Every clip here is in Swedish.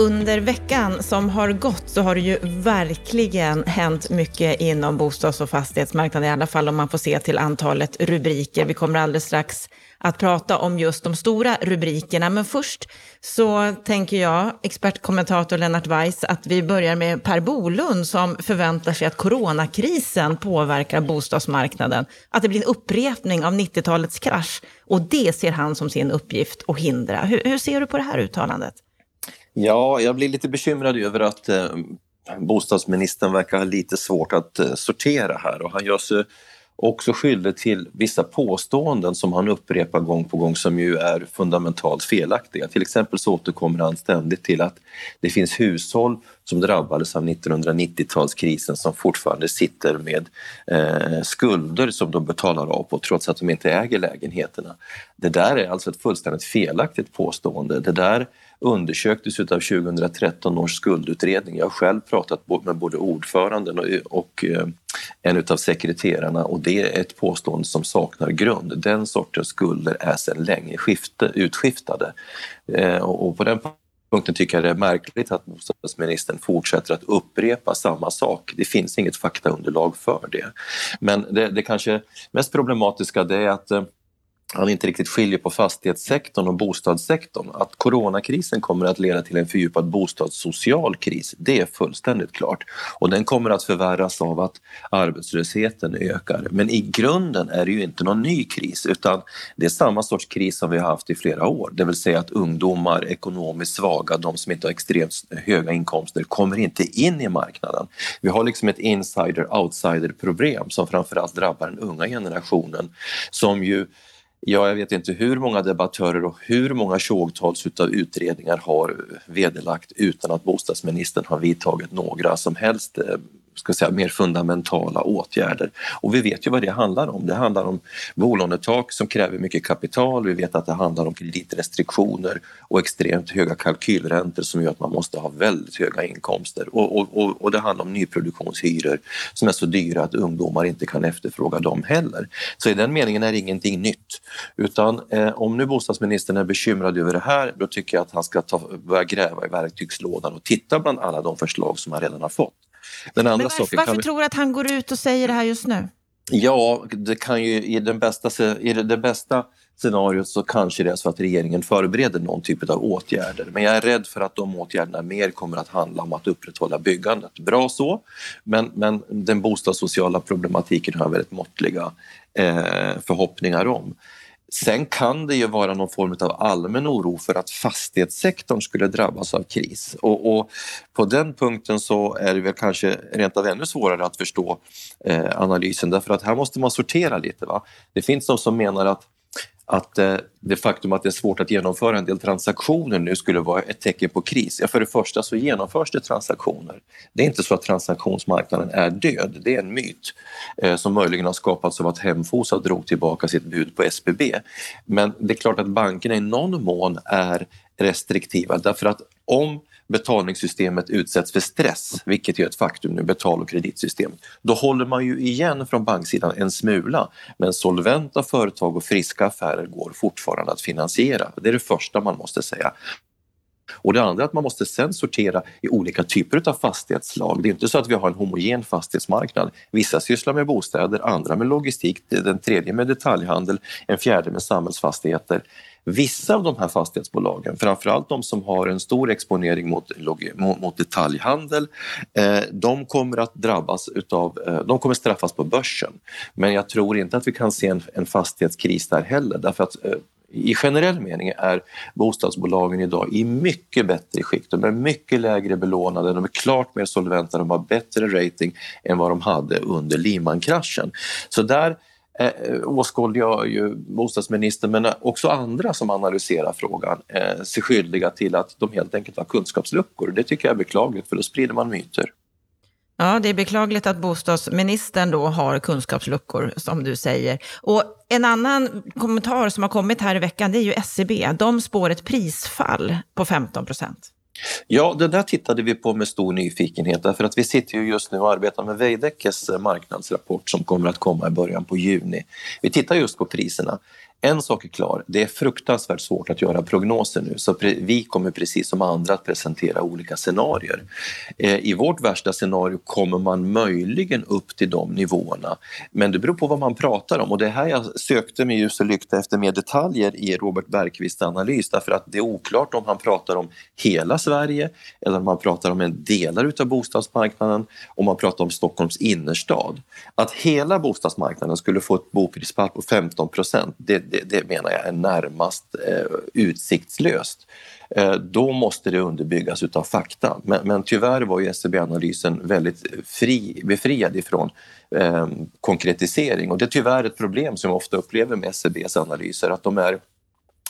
Under veckan som har gått så har det ju verkligen hänt mycket inom bostads och fastighetsmarknaden, i alla fall om man får se till antalet rubriker. Vi kommer alldeles strax att prata om just de stora rubrikerna, men först så tänker jag, expertkommentator Lennart Weiss, att vi börjar med Per Bolund som förväntar sig att coronakrisen påverkar bostadsmarknaden, att det blir en upprepning av 90-talets krasch och det ser han som sin uppgift att hindra. Hur, hur ser du på det här uttalandet? Ja, jag blir lite bekymrad över att eh, bostadsministern verkar ha lite svårt att eh, sortera här och han gör sig också skyldig till vissa påståenden som han upprepar gång på gång som ju är fundamentalt felaktiga. Till exempel så återkommer han ständigt till att det finns hushåll som drabbades av 1990-talskrisen som fortfarande sitter med eh, skulder som de betalar av på trots att de inte äger lägenheterna. Det där är alltså ett fullständigt felaktigt påstående. Det där undersöktes av 2013 års skuldutredning. Jag har själv pratat med både ordföranden och, eh, en av sekreterarna och det är ett påstående som saknar grund. Den sortens skulder är sedan länge skifte, utskiftade. Eh, och på den punkten tycker jag det är märkligt att bostadsministern fortsätter att upprepa samma sak. Det finns inget faktaunderlag för det. Men det, det kanske mest problematiska det är att eh, han inte riktigt skiljer på fastighetssektorn och bostadssektorn. Att coronakrisen kommer att leda till en fördjupad bostadssocial kris, det är fullständigt klart. Och den kommer att förvärras av att arbetslösheten ökar. Men i grunden är det ju inte någon ny kris utan det är samma sorts kris som vi har haft i flera år. Det vill säga att ungdomar, ekonomiskt svaga, de som inte har extremt höga inkomster kommer inte in i marknaden. Vi har liksom ett insider-outsider problem som framförallt drabbar den unga generationen som ju Ja, jag vet inte hur många debattörer och hur många tjogtals utav utredningar har vederlagt utan att bostadsministern har vidtagit några som helst eh, ska säga, mer fundamentala åtgärder. Och vi vet ju vad det handlar om. Det handlar om bolånetak som kräver mycket kapital. Vi vet att det handlar om kreditrestriktioner och extremt höga kalkylräntor som gör att man måste ha väldigt höga inkomster. Och, och, och, och det handlar om nyproduktionshyror som är så dyra att ungdomar inte kan efterfråga dem heller. Så i den meningen är det ingenting nytt. Utan eh, om nu bostadsministern är bekymrad över det här, då tycker jag att han ska ta, börja gräva i verktygslådan och titta bland alla de förslag som han redan har fått. Den andra Men varför, varför vi... tror du att han går ut och säger det här just nu? Ja, det kan ju i den bästa, i det bästa scenariot så kanske det är så att regeringen förbereder någon typ av åtgärder. Men jag är rädd för att de åtgärderna mer kommer att handla om att upprätthålla byggandet. Bra så, men, men den bostadssociala problematiken har jag väldigt måttliga eh, förhoppningar om. Sen kan det ju vara någon form av allmän oro för att fastighetssektorn skulle drabbas av kris och, och på den punkten så är det väl kanske rent av ännu svårare att förstå eh, analysen därför att här måste man sortera lite. Va? Det finns de som menar att att eh, det faktum att det är svårt att genomföra en del transaktioner nu skulle vara ett tecken på kris. Ja, för det första så genomförs det transaktioner. Det är inte så att transaktionsmarknaden är död, det är en myt eh, som möjligen har skapats av att Hemfosa drog tillbaka sitt bud på SBB. Men det är klart att bankerna i någon mån är restriktiva därför att om betalningssystemet utsätts för stress, vilket är ett faktum nu, betal och kreditsystemet, då håller man ju igen från banksidan en smula. Men solventa företag och friska affärer går fortfarande att finansiera. Det är det första man måste säga. Och det andra är att man måste sen sortera i olika typer av fastighetsslag. Det är inte så att vi har en homogen fastighetsmarknad. Vissa sysslar med bostäder, andra med logistik, den tredje med detaljhandel, en fjärde med samhällsfastigheter. Vissa av de här fastighetsbolagen, framförallt de som har en stor exponering mot, mot detaljhandel, eh, de kommer att drabbas utav, eh, de kommer straffas på börsen. Men jag tror inte att vi kan se en, en fastighetskris där heller därför att eh, i generell mening är bostadsbolagen idag i mycket bättre skick. De är mycket lägre belånade, de är klart mer solventa, de har bättre rating än vad de hade under Lehman-kraschen. Så där eh, åskådliggör ju bostadsministern men också andra som analyserar frågan eh, sig skyldiga till att de helt enkelt har kunskapsluckor. Det tycker jag är beklagligt för då sprider man myter. Ja, det är beklagligt att bostadsministern då har kunskapsluckor, som du säger. Och en annan kommentar som har kommit här i veckan, det är ju SCB. De spår ett prisfall på 15 procent. Ja, det där tittade vi på med stor nyfikenhet därför att vi sitter ju just nu och arbetar med Veidekkes eh, marknadsrapport som kommer att komma i början på juni. Vi tittar just på priserna. En sak är klar, det är fruktansvärt svårt att göra prognoser nu så vi kommer precis som andra att presentera olika scenarier. Eh, I vårt värsta scenario kommer man möjligen upp till de nivåerna men det beror på vad man pratar om och det är här jag sökte med ljus och lykta efter mer detaljer i Robert Bergqvists analys därför att det är oklart om han pratar om hela Sverige eller om pratar om en delar utav bostadsmarknaden, om man pratar om Stockholms innerstad. Att hela bostadsmarknaden skulle få ett boprisfall på 15 procent, det, det, det, menar jag är närmast eh, utsiktslöst. Eh, då måste det underbyggas utav fakta. Men, men tyvärr var ju SCB-analysen väldigt fri, befriad ifrån eh, konkretisering och det är tyvärr ett problem som jag ofta upplever med SCBs analyser, att de är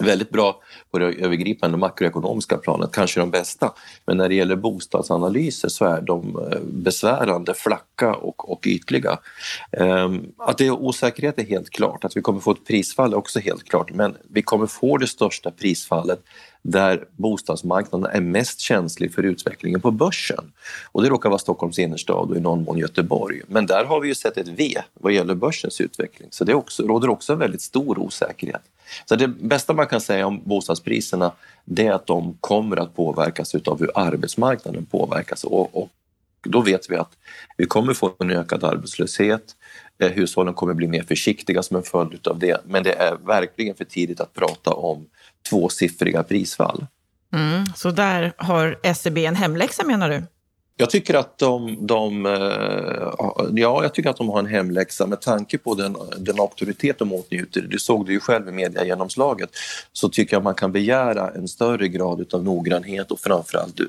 väldigt bra på det övergripande makroekonomiska planet, kanske de bästa. Men när det gäller bostadsanalyser så är de eh, besvärande, flacka och, och ytliga. Ehm, att det är osäkerhet är helt klart, att vi kommer få ett prisfall är också helt klart, men vi kommer få det största prisfallet där bostadsmarknaden är mest känslig för utvecklingen på börsen. Och det råkar vara Stockholms innerstad och i någon mån Göteborg. Men där har vi ju sett ett V vad gäller börsens utveckling, så det också, råder också en väldigt stor osäkerhet. Så det bästa man kan säga om bostadspriserna det är att de kommer att påverkas av hur arbetsmarknaden påverkas och, och då vet vi att vi kommer få en ökad arbetslöshet, eh, hushållen kommer bli mer försiktiga som en följd av det. Men det är verkligen för tidigt att prata om tvåsiffriga prisfall. Mm, så där har SEB en hemläxa menar du? Jag tycker att de, de, eh, ja, jag tycker att de har en hemläxa med tanke på den, den auktoritet de åtnjuter. Du såg det ju själv i mediagenomslaget. Så tycker jag man kan begära en större grad av noggrannhet och framförallt eh,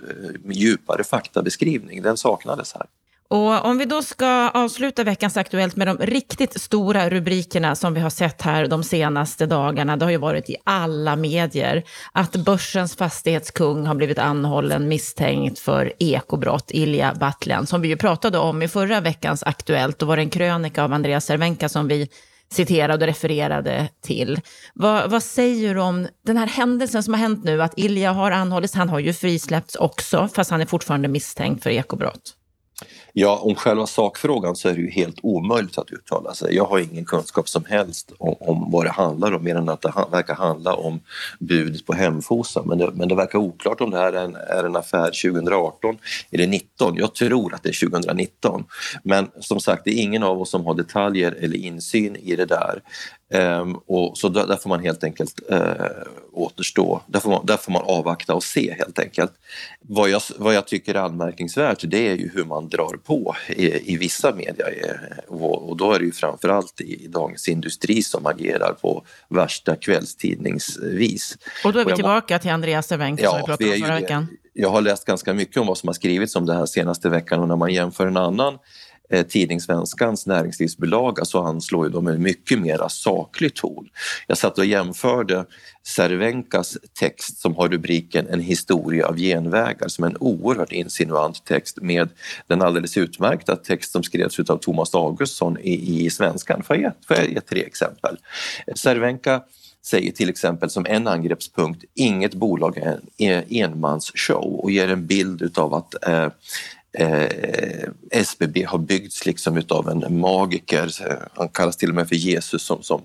djupare faktabeskrivning. Den saknades här. Och om vi då ska avsluta veckans Aktuellt med de riktigt stora rubrikerna som vi har sett här de senaste dagarna. Det har ju varit i alla medier att börsens fastighetskung har blivit anhållen misstänkt för ekobrott, Ilja Batljan, som vi ju pratade om i förra veckans Aktuellt. Då var det en krönika av Andreas Cervenka som vi citerade och refererade till. Vad, vad, säger du om den här händelsen som har hänt nu, att Ilja har anhållits, han har ju frisläppts också, fast han är fortfarande misstänkt för ekobrott? Ja, om själva sakfrågan så är det ju helt omöjligt att uttala sig. Jag har ingen kunskap som helst om, om vad det handlar om mer än att det verkar handla om budet på Hemfosa. Men det, men det verkar oklart om det här är en, är en affär 2018 eller 2019. Jag tror att det är 2019. Men som sagt, det är ingen av oss som har detaljer eller insyn i det där. Um, och så där, där, får man helt enkelt uh, återstå, där får, man, där får man avvakta och se helt enkelt. Vad jag, vad jag tycker är anmärkningsvärt det är ju hur man drar på i, i vissa media och, och, då är det ju framförallt i, i Dagens Industri som agerar på värsta kvällstidningsvis. Och då är vi tillbaka till Andreas Cervenka ja, som vi pratade om förra veckan. Jag har läst ganska mycket om vad som har skrivits om det här senaste veckan och när man jämför en annan eh, näringslivsbilaga så alltså anslår ju de en mycket mer saklig ton. Jag satt och jämförde Cervenkas text som har rubriken En historia av genvägar som är en oerhört insinuant text med den alldeles utmärkta text som skrevs av Thomas Augustsson i, i Svenskan. Får jag, ge, får jag ge tre exempel? Cervenka säger till exempel som en angreppspunkt inget bolag är en enmansshow och ger en bild utav att eh, eh, SBB har byggts liksom utav en magiker, han kallas till och med för Jesus som, som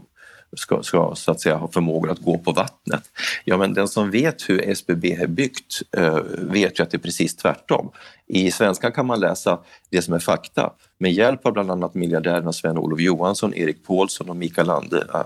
ska, ska så att säga ha förmågan att gå på vattnet. Ja, men den som vet hur SBB är byggt eh, vet ju att det är precis tvärtom. I Svenskan kan man läsa det som är fakta. Med hjälp av bland annat miljardärerna Sven-Olof Johansson, Erik Paulsson och Mikael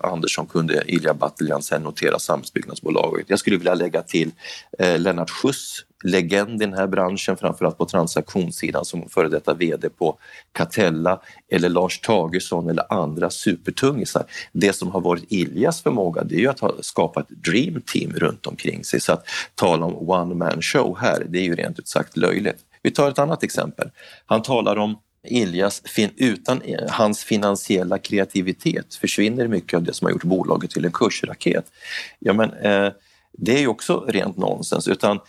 Andersson kunde Ilja Batljan sen notera Samhällsbyggnadsbolaget. Jag skulle vilja lägga till eh, Lennart Schuss legend i den här branschen, framförallt på transaktionssidan som före detta VD på Catella eller Lars Tagesson eller andra supertungisar. Det som har varit Iljas förmåga det är ju att ha skapat dream team runt omkring sig så att tala om one man show här, det är ju rent ut sagt löjligt. Vi tar ett annat exempel. Han talar om Iljas, utan eh, hans finansiella kreativitet försvinner mycket av det som har gjort bolaget till en kursraket. Ja, men, eh, det är ju också rent nonsens. Utan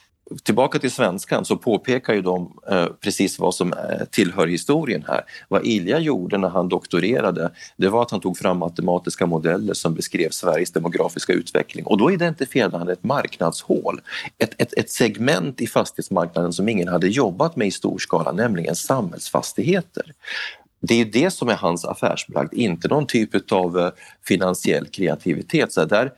tillbaka till svenskan så påpekar ju de eh, precis vad som eh, tillhör historien här. Vad Ilja gjorde när han doktorerade det var att han tog fram matematiska modeller som beskrev Sveriges demografiska utveckling och då identifierade han ett marknadshål, ett, ett, ett segment i fastighetsmarknaden som ingen hade jobbat med i stor skala, nämligen samhällsfastigheter. Det är det som är hans affärsbragd, inte någon typ av eh, finansiell kreativitet. Så där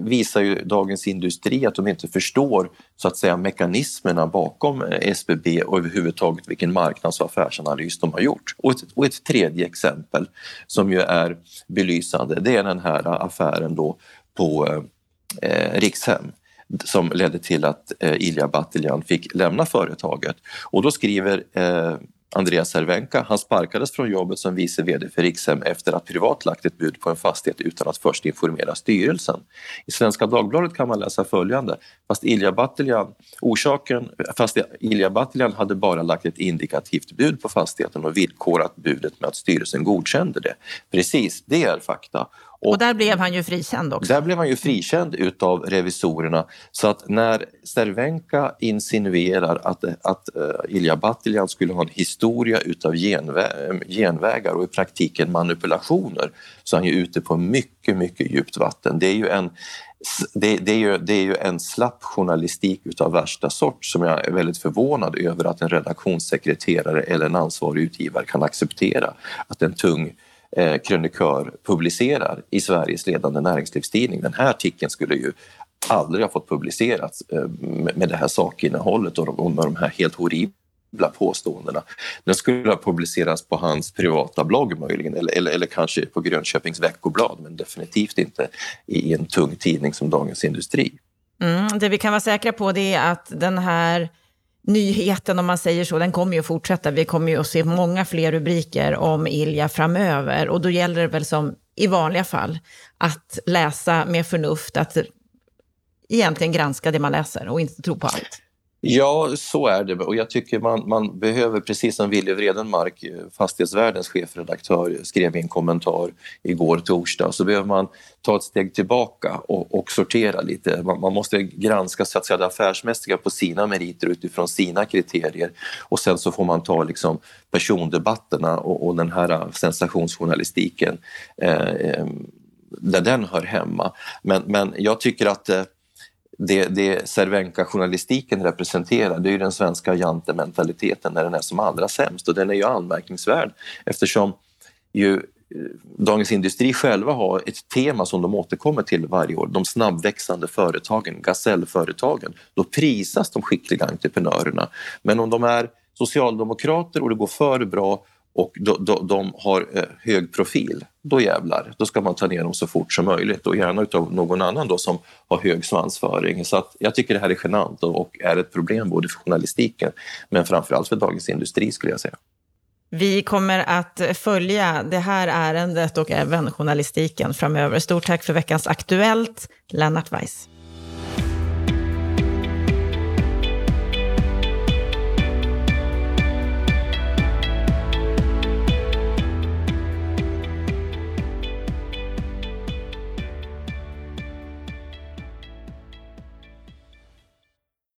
visar ju Dagens Industri att de inte förstår så att säga mekanismerna bakom eh, SBB och överhuvudtaget vilken marknads och affärsanalys de har gjort. Och ett, och ett tredje exempel som ju är belysande, det är den här affären då på eh, eh Rikshem som ledde till att eh, Ilja Batljan fick lämna företaget. Och då skriver eh, Andreas Cervenka, han sparkades från jobbet som vice VD för Rikshem efter att privat lagt ett bud på en fastighet utan att först informera styrelsen. I Svenska Dagbladet kan man läsa följande. Fast Ilja Batljan, orsaken, fast Ilja Batljan hade bara lagt ett indikativt bud på fastigheten och villkorat budet med att styrelsen godkände det. Precis, det är fakta. Och, och, där blev han ju frikänd också. Där blev han ju frikänd utav revisorerna. Så att när Cervenka insinuerar att, att uh, Ilja Batljan skulle ha en historia utav genvä genvägar och i praktiken manipulationer så är han ju ute på mycket, mycket djupt vatten. Det är ju en, det, det, är ju, det är ju en slapp journalistik utav värsta sort som jag är väldigt förvånad över att en redaktionssekreterare eller en ansvarig utgivare kan acceptera att en tung eh, krönikör publicerar i Sveriges ledande näringslivstidning. Den här artikeln skulle ju aldrig ha fått publicerats eh, med det här sakinnehållet och med de här helt horribla påståendena. Den skulle ha publicerats på hans privata blogg möjligen eller, eller, eller kanske på Grönköpings veckoblad men definitivt inte i en tung tidning som Dagens Industri. Mm, det vi kan vara säkra på det är att den här nyheten, om man säger så, den kommer ju att fortsätta. Vi kommer ju att se många fler rubriker om Ilja framöver. Och då gäller det väl som i vanliga fall att läsa med förnuft, att egentligen granska det man läser och inte tro på allt. Ja, så är det. Och jag tycker man, man behöver, precis som Willy Vredenmark, eh, fastighetsvärldens chefredaktör, skrev i en kommentar igår torsdag, så behöver man ta ett steg tillbaka och, och sortera lite. Man, man, måste granska så att säga, det affärsmässiga på sina meriter utifrån sina kriterier och sen så får man ta liksom, persondebatterna och, och den här sensationsjournalistiken eh, eh där den hör hemma. Men, men jag tycker att eh, det, det Cervenka-journalistiken representerar det är ju den svenska jantementaliteten när den är som allra sämst och den är ju anmärkningsvärd eftersom ju eh, Dagens Industri själva har ett tema som de återkommer till varje år, de snabbväxande företagen, gasellföretagen. Då prisas de skickliga entreprenörerna. Men om de är socialdemokrater och det går för bra och de, de, de har eh, hög profil, då jävlar, då ska man ta ner dem så fort som möjligt och gärna utav någon annan då som har hög svansföring. Så att jag tycker det här är genant och är ett problem både för journalistiken men framförallt för Dagens Industri skulle jag säga. Vi kommer att följa det här ärendet och även journalistiken framöver. Stort tack för veckans Aktuellt, Lennart Weiss.